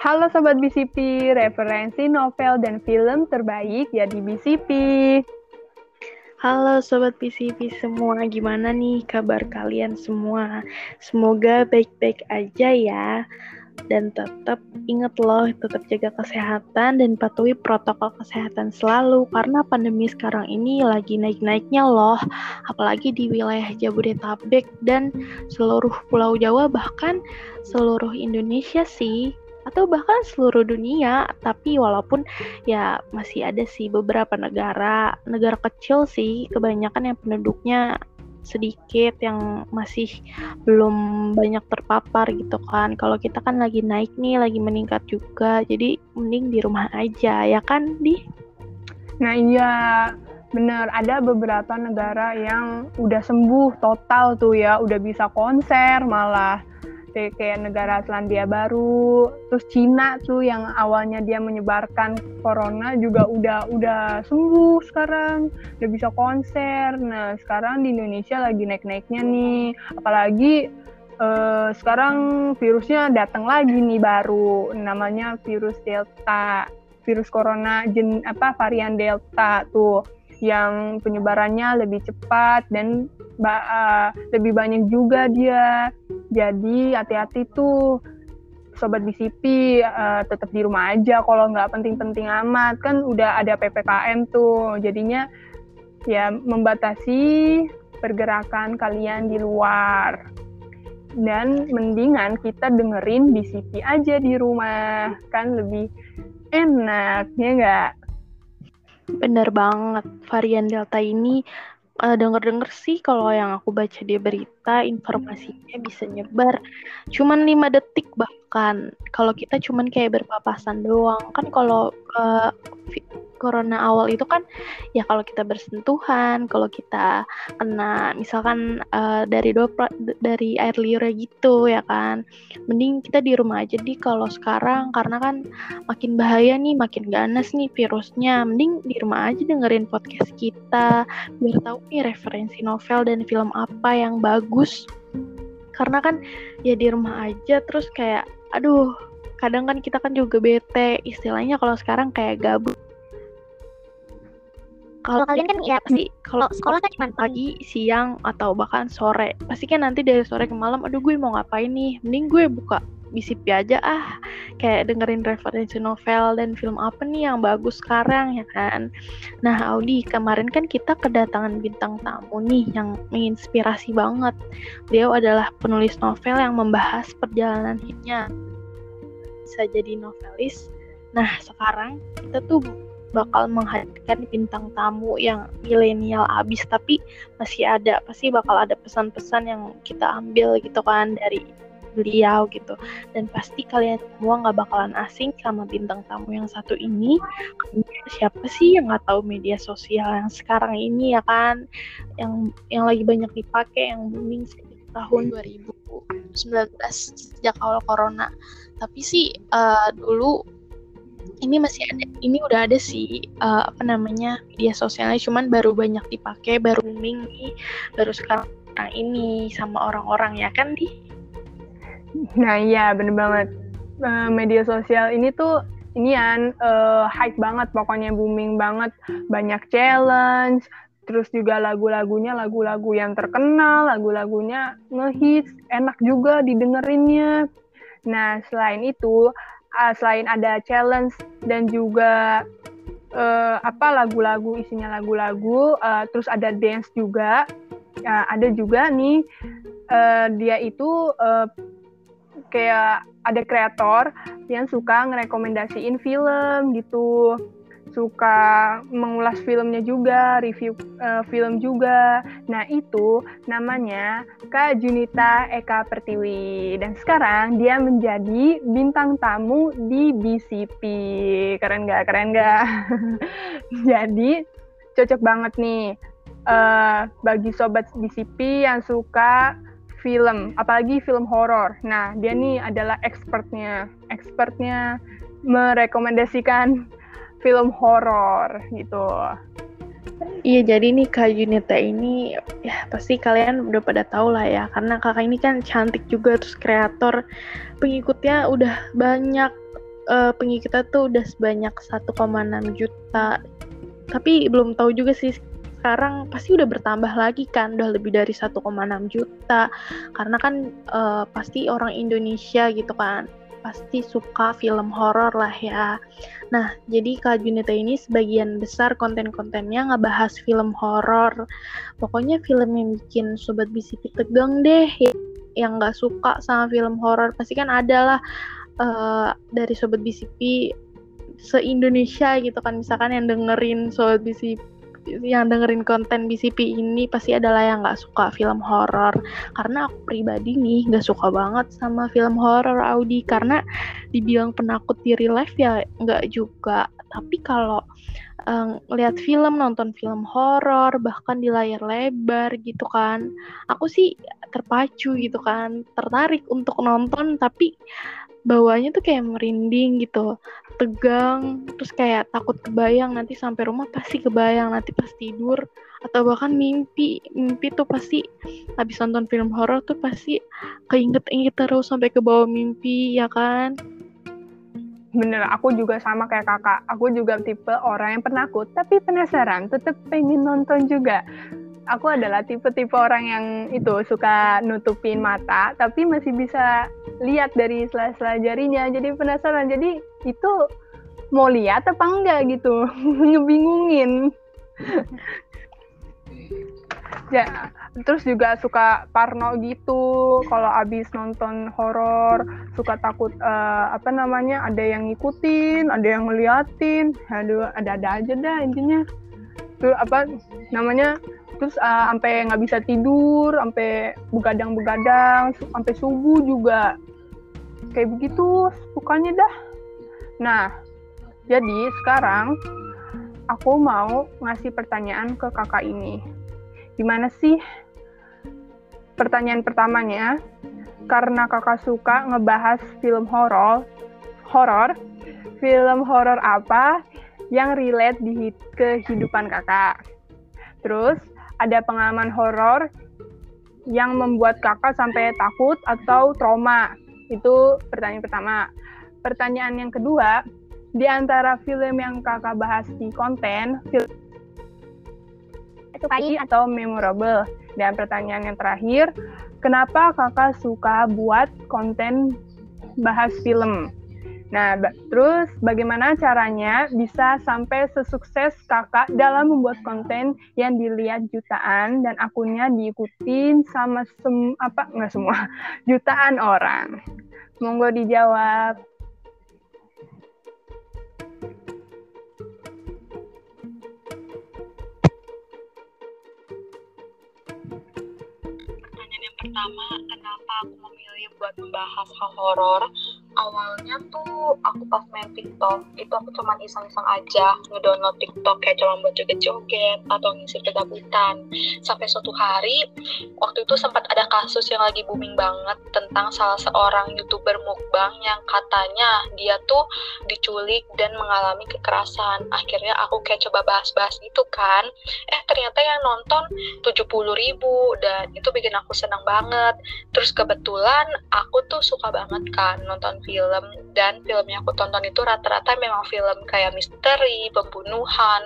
Halo Sobat BCP, referensi novel dan film terbaik ya di BCP. Halo Sobat BCP semua, gimana nih kabar kalian semua? Semoga baik-baik aja ya. Dan tetap ingat loh, tetap jaga kesehatan dan patuhi protokol kesehatan selalu karena pandemi sekarang ini lagi naik-naiknya loh. Apalagi di wilayah Jabodetabek dan seluruh pulau Jawa bahkan seluruh Indonesia sih atau bahkan seluruh dunia tapi walaupun ya masih ada sih beberapa negara negara kecil sih kebanyakan yang penduduknya sedikit yang masih belum banyak terpapar gitu kan. Kalau kita kan lagi naik nih lagi meningkat juga jadi mending di rumah aja ya kan di? Nah iya bener. Ada beberapa negara yang udah sembuh total tuh ya udah bisa konser malah kayak negara Selandia Baru, terus Cina tuh yang awalnya dia menyebarkan corona juga udah udah sembuh sekarang, udah bisa konser. Nah sekarang di Indonesia lagi naik-naiknya nih, apalagi eh, sekarang virusnya datang lagi nih baru, namanya virus Delta, virus corona jen apa varian Delta tuh yang penyebarannya lebih cepat dan uh, lebih banyak juga dia. Jadi hati-hati tuh. Sobat BCP uh, tetap di rumah aja kalau nggak penting-penting amat. Kan udah ada ppkm tuh. Jadinya ya membatasi pergerakan kalian di luar. Dan mendingan kita dengerin BCP aja di rumah. Kan lebih enak ya nggak? Bener banget, varian Delta ini uh, denger-denger sih kalau yang aku baca di berita informasinya bisa nyebar cuman lima detik bahkan. Kalau kita cuman kayak berpapasan doang. Kan kalau uh, corona awal itu kan ya kalau kita bersentuhan, kalau kita kena misalkan uh, dari dopra, dari air liur gitu ya kan. Mending kita di rumah aja di kalau sekarang karena kan makin bahaya nih, makin ganas nih virusnya. Mending di rumah aja dengerin podcast kita biar tahu nih referensi novel dan film apa yang bagus. Karena kan ya di rumah aja terus kayak aduh kadang kan kita kan juga bete istilahnya kalau sekarang kayak gabut kalau kalian kan ya pasti kalau sekolah kan cuma pagi, siang atau bahkan sore. Pasti kan nanti dari sore ke malam, aduh gue mau ngapain nih? Mending gue buka BCP aja ah. Kayak dengerin referensi novel dan film apa nih yang bagus sekarang ya kan. Nah, Audi, kemarin kan kita kedatangan bintang tamu nih yang menginspirasi banget. Beliau adalah penulis novel yang membahas perjalanan hidupnya. Bisa jadi novelis. Nah, sekarang kita tuh bakal menghadirkan bintang tamu yang milenial abis tapi masih ada pasti bakal ada pesan-pesan yang kita ambil gitu kan dari beliau gitu. Dan pasti kalian semua nggak bakalan asing sama bintang tamu yang satu ini. Siapa sih yang nggak tahu media sosial yang sekarang ini ya kan? Yang yang lagi banyak dipakai yang booming tahun 2019 sejak awal corona. Tapi sih uh, dulu ini masih ada ini udah ada sih uh, apa namanya media sosialnya. Cuman baru banyak dipakai baru booming nih baru sekarang ini sama orang-orang ya kan di? Nah iya bener banget. Uh, media sosial ini tuh ini kan uh, hype banget pokoknya booming banget. Banyak challenge terus juga lagu-lagunya lagu-lagu yang terkenal lagu-lagunya ngehits enak juga didengerinnya. Nah selain itu uh, selain ada challenge dan juga uh, apa lagu-lagu isinya lagu-lagu uh, terus ada dance juga. Uh, ada juga nih uh, dia itu uh, kayak ada kreator yang suka ngerekomendasiin film gitu suka mengulas filmnya juga, review uh, film juga. Nah, itu namanya Kak Junita Eka Pertiwi. Dan sekarang dia menjadi bintang tamu di BCP. Keren gak? Keren gak? Jadi, cocok banget nih uh, bagi sobat BCP yang suka film, apalagi film horor. Nah, dia nih adalah expertnya, expertnya merekomendasikan film horor gitu. Iya, jadi nih Kak Junita ini ya pasti kalian udah pada tahu lah ya, karena kakak ini kan cantik juga terus kreator, pengikutnya udah banyak uh, pengikutnya tuh udah sebanyak 1,6 juta. Tapi belum tahu juga sih sekarang pasti udah bertambah lagi kan udah lebih dari 1,6 juta. Karena kan uh, pasti orang Indonesia gitu kan pasti suka film horor lah ya. Nah jadi Kak Junita ini sebagian besar konten-kontennya ngebahas film horor. Pokoknya film yang bikin Sobat BCP tegang deh yang nggak suka sama film horor. Pasti kan ada lah uh, dari Sobat BCP se-Indonesia gitu kan. Misalkan yang dengerin Sobat BCP yang dengerin konten BCP ini pasti adalah yang nggak suka film horor. Karena aku pribadi nih nggak suka banget sama film horor Audi. Karena dibilang penakut di real life ya nggak juga. Tapi kalau um, lihat film nonton film horor bahkan di layar lebar gitu kan aku sih terpacu gitu kan tertarik untuk nonton. Tapi bawahnya tuh kayak merinding gitu tegang terus kayak takut kebayang nanti sampai rumah pasti kebayang nanti pas tidur atau bahkan mimpi mimpi tuh pasti habis nonton film horor tuh pasti keinget-inget terus sampai ke bawah mimpi ya kan? Bener aku juga sama kayak kakak. Aku juga tipe orang yang penakut tapi penasaran tetap pengen nonton juga aku adalah tipe-tipe orang yang itu suka nutupin mata tapi masih bisa lihat dari sela-sela jarinya. Jadi penasaran jadi itu mau lihat apa enggak gitu? Ngebingungin. Ya terus juga suka parno gitu kalau abis nonton horor suka takut uh, apa namanya ada yang ngikutin ada yang ngeliatin. Aduh ada-ada aja dah intinya. Tuh apa namanya terus uh, sampai nggak bisa tidur sampai begadang-begadang sampai subuh juga. Kayak begitu sukanya dah. Nah jadi sekarang aku mau ngasih pertanyaan ke kakak ini. Gimana sih pertanyaan pertamanya? Karena kakak suka ngebahas film horor horor film horor apa yang relate di kehidupan kakak? Terus ada pengalaman horor yang membuat kakak sampai takut atau trauma? Itu pertanyaan pertama. Pertanyaan yang kedua, di antara film yang kakak bahas di konten, film itu pagi atau memorable? Dan pertanyaan yang terakhir, kenapa kakak suka buat konten bahas film? Nah, terus bagaimana caranya bisa sampai sesukses kakak dalam membuat konten yang dilihat jutaan dan akunnya diikutin sama sem apa nggak semua jutaan orang. Monggo dijawab. Pertanyaan yang pertama, kenapa aku memilih buat membahas hal horor? Awalnya tuh aku pas main TikTok itu aku cuma iseng-iseng aja ngedownload TikTok kayak cuma buat joget-joget atau ngisi kegabutan sampai suatu hari waktu itu sempat ada kasus yang lagi booming banget tentang salah seorang youtuber mukbang yang katanya dia tuh diculik dan mengalami kekerasan. Akhirnya aku kayak coba bahas-bahas gitu kan. Eh ternyata yang nonton 70 ribu dan itu bikin aku senang banget. Terus kebetulan aku tuh suka banget kan nonton film dan film yang aku tonton itu rata-rata memang film kayak misteri, pembunuhan,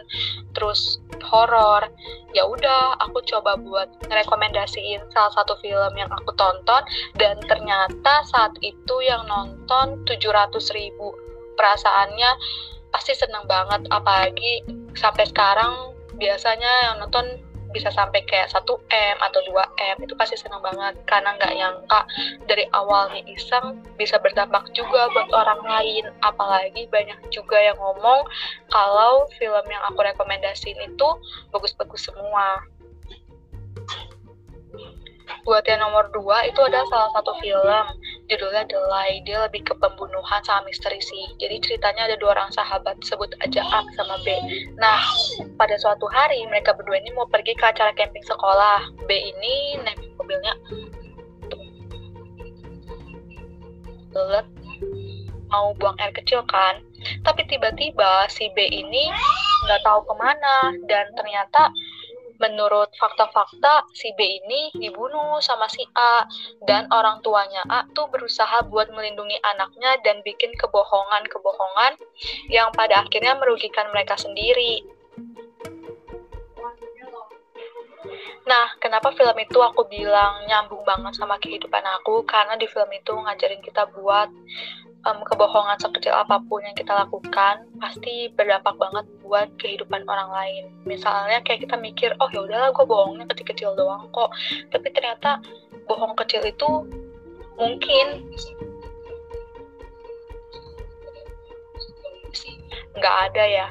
terus horor. Ya udah, aku coba buat rekomendasiin salah satu film yang aku tonton dan ternyata saat itu yang nonton 700 ribu. Perasaannya pasti seneng banget apalagi sampai sekarang biasanya yang nonton bisa sampai kayak 1 M atau 2 M itu pasti senang banget. Karena nggak nyangka dari awalnya iseng bisa berdampak juga buat orang lain. Apalagi banyak juga yang ngomong kalau film yang aku rekomendasiin itu bagus-bagus semua. Buat yang nomor dua itu ada salah satu film judulnya The Lie. Dia lebih ke pembunuhan sama misteri sih. Jadi ceritanya ada dua orang sahabat sebut aja A sama B. Nah pada suatu hari mereka berdua ini mau pergi ke acara camping sekolah. B ini naik mobilnya. Lelet mau buang air kecil kan? Tapi tiba-tiba si B ini nggak tahu ke mana dan ternyata menurut fakta-fakta si B ini dibunuh sama si A dan orang tuanya A tuh berusaha buat melindungi anaknya dan bikin kebohongan-kebohongan yang pada akhirnya merugikan mereka sendiri. Nah, kenapa film itu aku bilang nyambung banget sama kehidupan aku? Karena di film itu ngajarin kita buat um, kebohongan sekecil apa pun yang kita lakukan pasti berdampak banget buat kehidupan orang lain. Misalnya kayak kita mikir, oh ya udahlah gue bohongnya kecil-kecil doang kok. Tapi ternyata bohong kecil itu mungkin nggak ada ya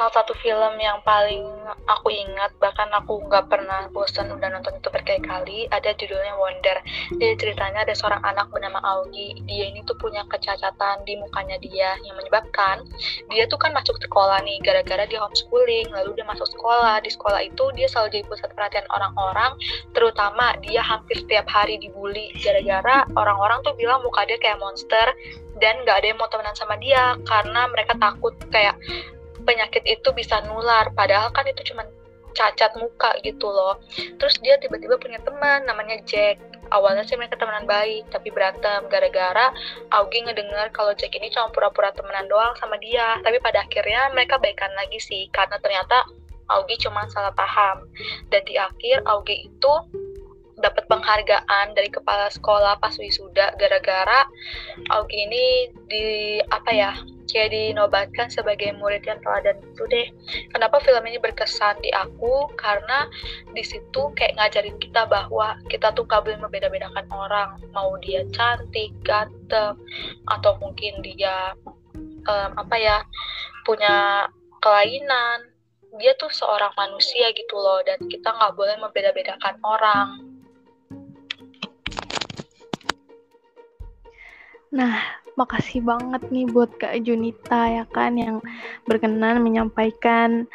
salah satu film yang paling aku ingat bahkan aku nggak pernah bosan udah nonton itu berkali-kali ada judulnya Wonder. Jadi ceritanya ada seorang anak bernama Augie. Dia ini tuh punya kecacatan di mukanya dia yang menyebabkan dia tuh kan masuk sekolah nih gara-gara dia homeschooling lalu dia masuk sekolah. Di sekolah itu dia selalu jadi pusat perhatian orang-orang terutama dia hampir setiap hari dibully gara-gara orang-orang tuh bilang muka dia kayak monster dan gak ada yang mau temenan sama dia karena mereka takut kayak penyakit itu bisa nular. Padahal kan itu cuma cacat muka gitu loh. Terus dia tiba-tiba punya teman namanya Jack. Awalnya sih mereka temenan baik tapi berantem. Gara-gara Augie ngedengar kalau Jack ini cuma pura-pura temenan doang sama dia. Tapi pada akhirnya mereka baikan lagi sih karena ternyata Augie cuma salah paham. Dan di akhir Augie itu dapat penghargaan dari kepala sekolah pas wisuda gara-gara Augie ini di apa ya kayak dinobatkan sebagai murid yang teladan itu deh. Kenapa film ini berkesan di aku? Karena di situ kayak ngajarin kita bahwa kita tuh gak boleh membeda-bedakan orang, mau dia cantik, ganteng, atau mungkin dia um, apa ya punya kelainan. Dia tuh seorang manusia gitu loh, dan kita nggak boleh membeda-bedakan orang. Nah, makasih banget nih buat Kak Junita ya kan yang berkenan menyampaikan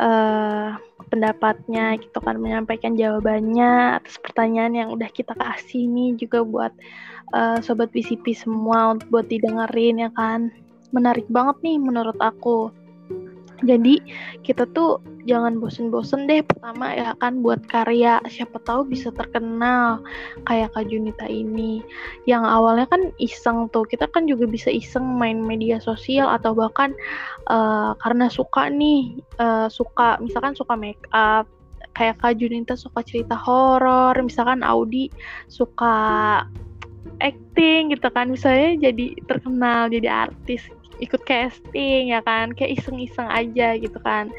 uh, pendapatnya gitu kan menyampaikan jawabannya atas pertanyaan yang udah kita kasih nih juga buat uh, sobat PCP semua buat didengerin ya kan. Menarik banget nih menurut aku. Jadi kita tuh jangan bosen-bosen deh pertama ya kan buat karya. Siapa tahu bisa terkenal kayak Kak Junita ini. Yang awalnya kan iseng tuh. Kita kan juga bisa iseng main media sosial atau bahkan uh, karena suka nih uh, suka misalkan suka make up. Kayak Kak Junita suka cerita horor misalkan Audi suka acting gitu kan. Misalnya jadi terkenal jadi artis ikut casting ya kan? Kayak iseng-iseng aja gitu kan.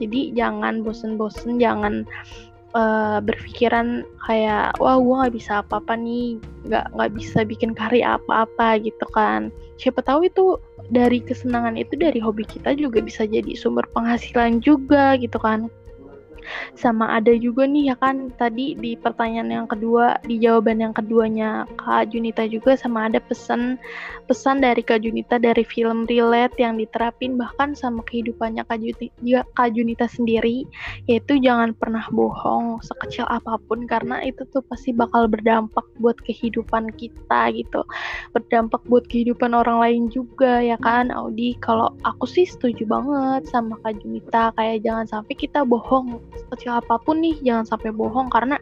Jadi jangan bosen-bosen jangan uh, berpikiran kayak wah gue nggak bisa apa-apa nih nggak nggak bisa bikin karya apa-apa gitu kan. Siapa tahu itu dari kesenangan itu dari hobi kita juga bisa jadi sumber penghasilan juga gitu kan sama ada juga nih ya kan tadi di pertanyaan yang kedua di jawaban yang keduanya Kak Junita juga sama ada pesan pesan dari Kak Junita dari film relate yang diterapin bahkan sama kehidupannya Kak Junita, Kak Junita sendiri yaitu jangan pernah bohong sekecil apa pun karena itu tuh pasti bakal berdampak buat kehidupan kita gitu. Berdampak buat kehidupan orang lain juga ya kan Audi. Kalau aku sih setuju banget sama Kak Junita kayak jangan sampai kita bohong sekecil apa pun nih jangan sampai bohong. Karena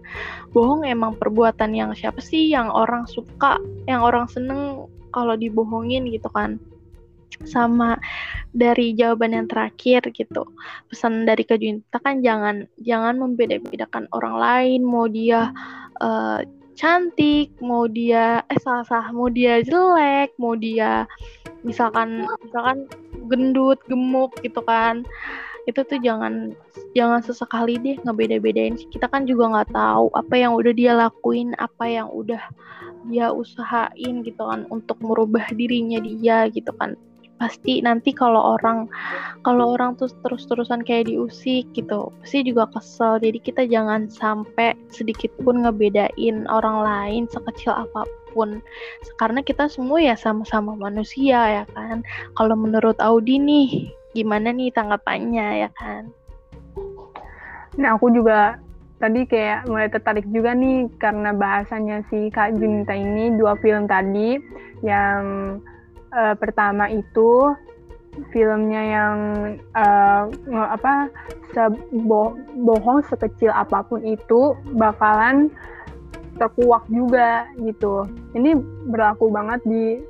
bohong emang perbuatan yang siapa sih yang orang suka yang orang seneng kalau dibohongin gitu kan. Sama dari jawaban yang terakhir gitu pesan dari Kak Junta kan jangan jangan membeda-bedakan orang lain. Mau dia uh, cantik mau dia eh salah salah mau dia jelek mau dia misalkan misalkan gendut gemuk gitu kan itu tuh jangan jangan sesekali deh ngebeda-bedain. Kita kan juga nggak tahu apa yang udah dia lakuin apa yang udah dia usahain gitu kan untuk merubah dirinya dia gitu kan. Pasti nanti kalau orang kalau orang tuh terus-terusan kayak diusik gitu pasti juga kesel. Jadi kita jangan sampai sedikit pun ngebedain orang lain sekecil apa pun. Karena kita semua ya sama-sama manusia ya kan. Kalau menurut Audi nih gimana nih tanggapannya ya kan nah aku juga tadi kayak mulai tertarik juga nih karena bahasanya si Kak Junita ini dua film tadi yang uh, pertama itu filmnya yang uh, apa sebo bohong sekecil apa pun itu bakalan terkuak juga gitu. Ini berlaku banget di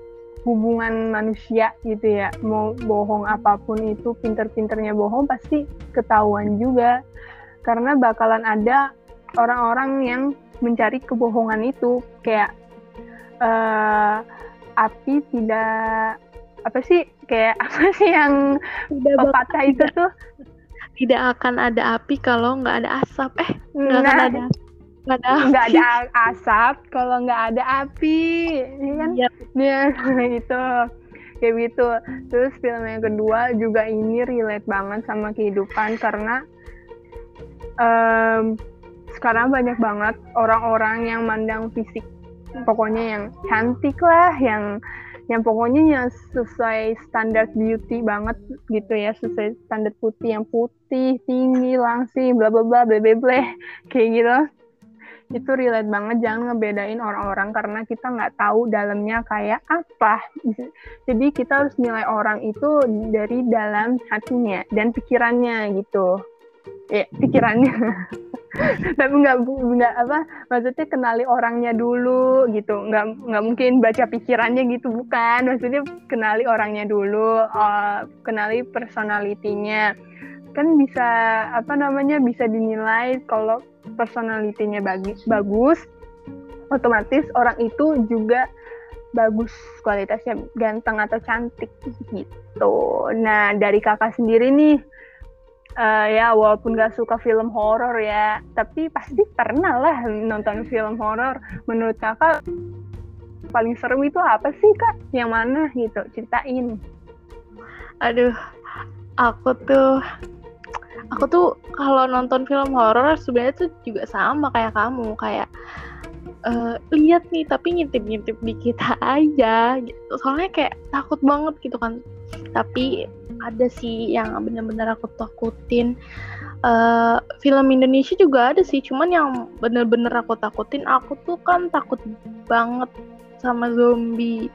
hubungan manusia gitu ya. Mau bohong apa pun itu, pinter-pinternya bohong pasti ketahuan juga. Karena bakalan ada orang-orang yang mencari kebohongan itu. Kayak uh, api tidak apa sih? Kayak apa sih yang pepatah itu tuh? Tidak akan ada api kalau nggak ada asap. Eh nggak nah, akan ada nggak ada nggak ada asap kalau nggak ada api ya kan? Yep. ya itu kayak gitu. Terus film yang kedua juga ini relate banget sama kehidupan karena um, sekarang banyak banget orang-orang yang mandang fisik pokoknya yang cantik lah yang yang pokoknya yang sesuai standar beauty banget gitu ya sesuai standar putih yang putih tinggi langsing bla bla bla bla bla kayak gitu itu relate banget jangan ngebedain orang-orang karena kita nggak tahu dalamnya kayak apa. Jadi kita harus nilai orang itu dari dalam hatinya dan pikirannya gitu. Ya pikirannya. Tapi nggak nggak apa maksudnya kenali orangnya dulu gitu. Nggak nggak mungkin baca pikirannya gitu bukan. Maksudnya kenali orangnya dulu uh, kenali personalitinya kan bisa apa namanya bisa dinilai kalau personalitinya bagus bagus otomatis orang itu juga bagus kualitasnya ganteng atau cantik gitu. Nah dari kakak sendiri nih uh, ya walaupun gak suka film horor ya tapi pasti pernah lah nonton film horor. Menurut kakak paling seru itu apa sih kak? Yang mana gitu? Ceritain. Aduh aku tuh aku tuh kalau nonton film horor sebenarnya tuh juga sama kayak kamu kayak uh, lihat nih tapi ngintip-ngintip di kita aja gitu. Soalnya kayak takut banget gitu kan. Tapi ada sih yang bener-bener aku takutin. Uh, film Indonesia juga ada sih cuman yang bener-bener aku takutin aku tuh kan takut banget sama zombie.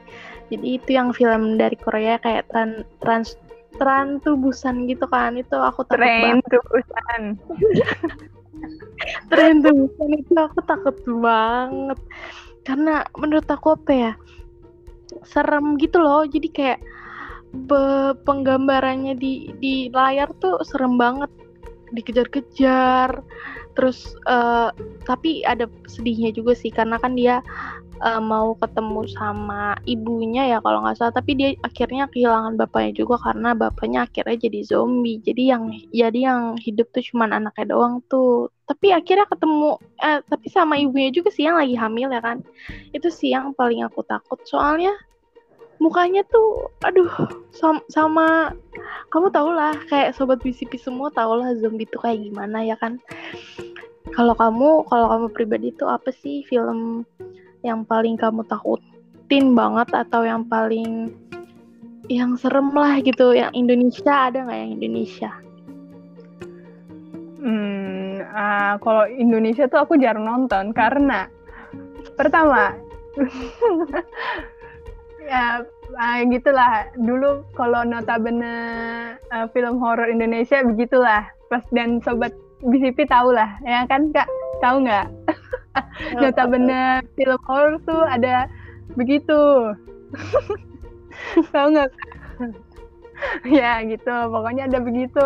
Jadi itu yang film dari Korea kayak tran trans tran tubusan gitu kan itu aku takut tren tubusan tren tubusan itu aku takut banget. Karena menurut aku apa ya serem gitu loh. Jadi kayak pe penggambarannya di di layar tuh serem banget. Dikejar-kejar terus uh, tapi ada sedihnya juga sih karena kan dia uh, mau ketemu sama ibunya ya kalau nggak salah. Tapi dia akhirnya kehilangan bapaknya juga karena bapaknya akhirnya jadi zombie. Jadi yang jadi yang hidup tuh cuman anaknya doang tuh. Tapi akhirnya ketemu eh, tapi sama ibunya juga sih yang lagi hamil ya kan. Itu sih yang paling aku takut. Soalnya mukanya tuh aduh sama, sama kamu tau lah kayak sobat BCP semua tau lah zombie itu kayak gimana ya kan kalau kamu kalau kamu pribadi tuh apa sih film yang paling kamu takutin banget atau yang paling yang serem lah gitu? Yang Indonesia ada nggak yang Indonesia? Hmm uh, kalau Indonesia tuh aku jarang nonton karena pertama ya uh, gitulah. Dulu kalau notabene uh, film horor Indonesia begitulah. Pas dan sobat BCP tahu lah ya kan kak? Tahu nggak? Notabene film horor tuh ada begitu. Tahu nggak? Ya gitu. Pokoknya ada begitu.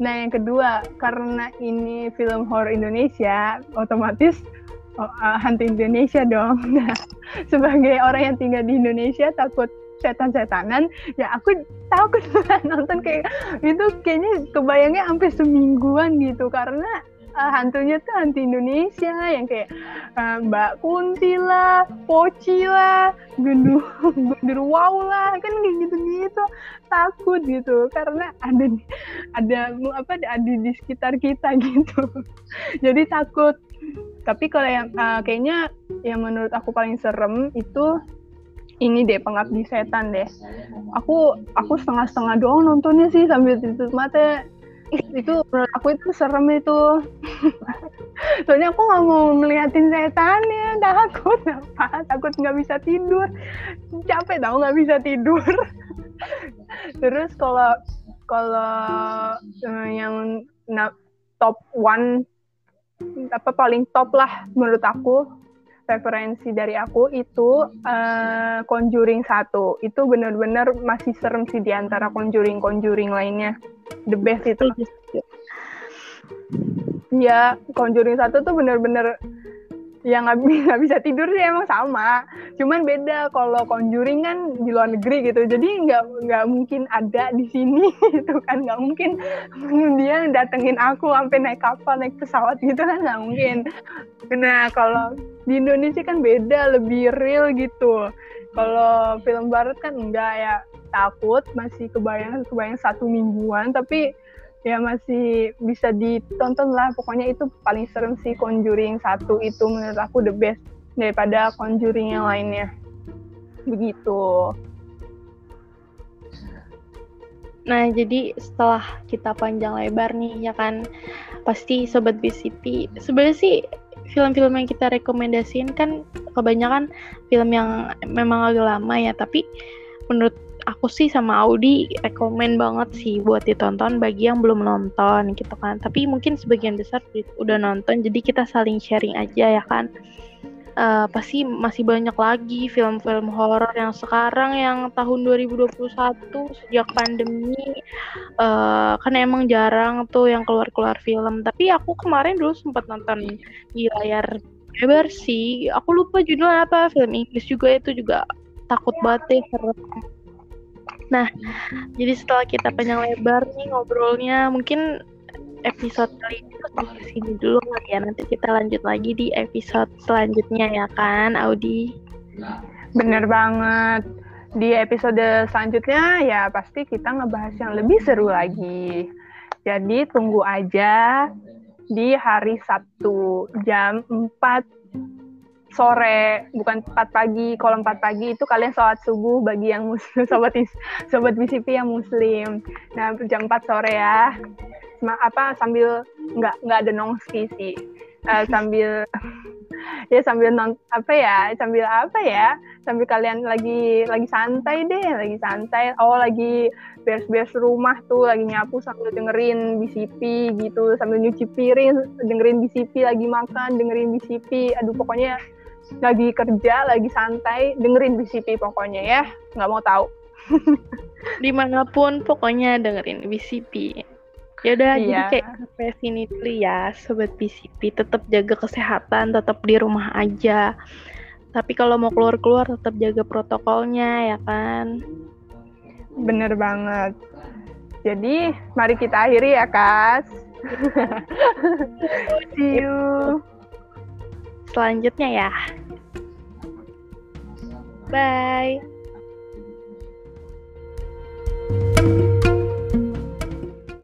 Nah yang kedua karena ini film horor Indonesia otomatis oh, uh, hantu Indonesia dong. Nah, sebagai orang yang tinggal di Indonesia takut setan-setanan, ya aku takut nonton kayak itu kayaknya kebayangnya sampai semingguan gitu. Karena uh, hantunya tuh hantu Indonesia yang kayak uh, Mbak Kunti lah, Poci lah, Wow lah, kan gitu-gitu. Takut gitu karena ada ada apa ada di sekitar kita gitu. Jadi takut. Tapi kalau yang uh, kayaknya yang menurut aku paling serem itu ini deh pengabdi setan deh. Aku aku setengah-setengah doang nontonnya sih sambil tutup mata itu menurut aku itu serem itu. Soalnya aku nggak mau ngeliatin setannya takut. Apa? Takut nggak bisa tidur. Capek tau nggak bisa tidur. Terus kalau kalau uh, yang top one apa paling top lah menurut aku referensi dari aku itu uh, Conjuring satu. Itu benar-benar masih serem sih di antara Conjuring Conjuring lainnya. The best itu. Ya Conjuring satu tuh benar-benar yang nggak bisa tidur sih emang sama. Cuman beda kalau conjuring kan di luar negeri gitu. Jadi nggak nggak mungkin ada di sini itu kan. Nggak mungkin dia datengin aku sampai naik kapal naik pesawat gitu kan nggak mungkin. Nah kalau di Indonesia kan beda lebih real gitu. Kalau film barat kan enggak ya takut masih kebayang kebayang satu mingguan tapi ya masih bisa ditonton lah. Pokoknya itu paling serem sih Conjuring satu itu menurut aku the best daripada Conjuring yang lainnya. Begitu. Nah jadi setelah kita panjang lebar nih ya kan pasti sobat BCP sebenarnya sih film-film yang kita rekomendasiin kan kebanyakan film yang memang agak lama ya tapi menurut aku sih sama Audi rekomen banget sih buat ditonton bagi yang belum nonton gitu kan. Tapi mungkin sebagian besar udah nonton, jadi kita saling sharing aja ya kan. Uh, pasti masih banyak lagi film-film horor yang sekarang yang tahun 2021 sejak pandemi. Uh, kan emang jarang tuh yang keluar-keluar film. Tapi aku kemarin dulu sempat nonton di layar lebar sih. Aku lupa judulnya apa film Inggris juga itu juga takut banget ya Nah, jadi setelah kita panjang lebar nih ngobrolnya, mungkin episode kali ini sampai sini dulu ya. Nanti kita lanjut lagi di episode selanjutnya ya kan, Audi? Bener banget. Di episode selanjutnya ya pasti kita ngebahas yang lebih seru lagi. Jadi tunggu aja di hari Sabtu jam 4 sore bukan 4 pagi kalau 4 pagi itu kalian sholat subuh bagi yang muslim sobat sobat BCP yang muslim nah jam 4 sore ya apa sambil nggak nggak ada nongski sih uh, sambil ya sambil non apa ya sambil apa ya sambil kalian lagi lagi santai deh lagi santai oh lagi beres-beres rumah tuh lagi nyapu sambil dengerin BCP gitu sambil nyuci piring dengerin BCP lagi makan dengerin BCP aduh pokoknya lagi kerja, lagi santai, dengerin BCP pokoknya ya, nggak mau tahu. Di mana pun pokoknya dengerin BCP. Ya udah iya. jadi kayak sampai sini dulu ya, sobat BCP. Tetap jaga kesehatan, tetap di rumah aja. Tapi kalau mau keluar-keluar tetap jaga protokolnya ya kan. Bener banget. Jadi mari kita akhiri ya, Kas. See you selanjutnya ya. Bye.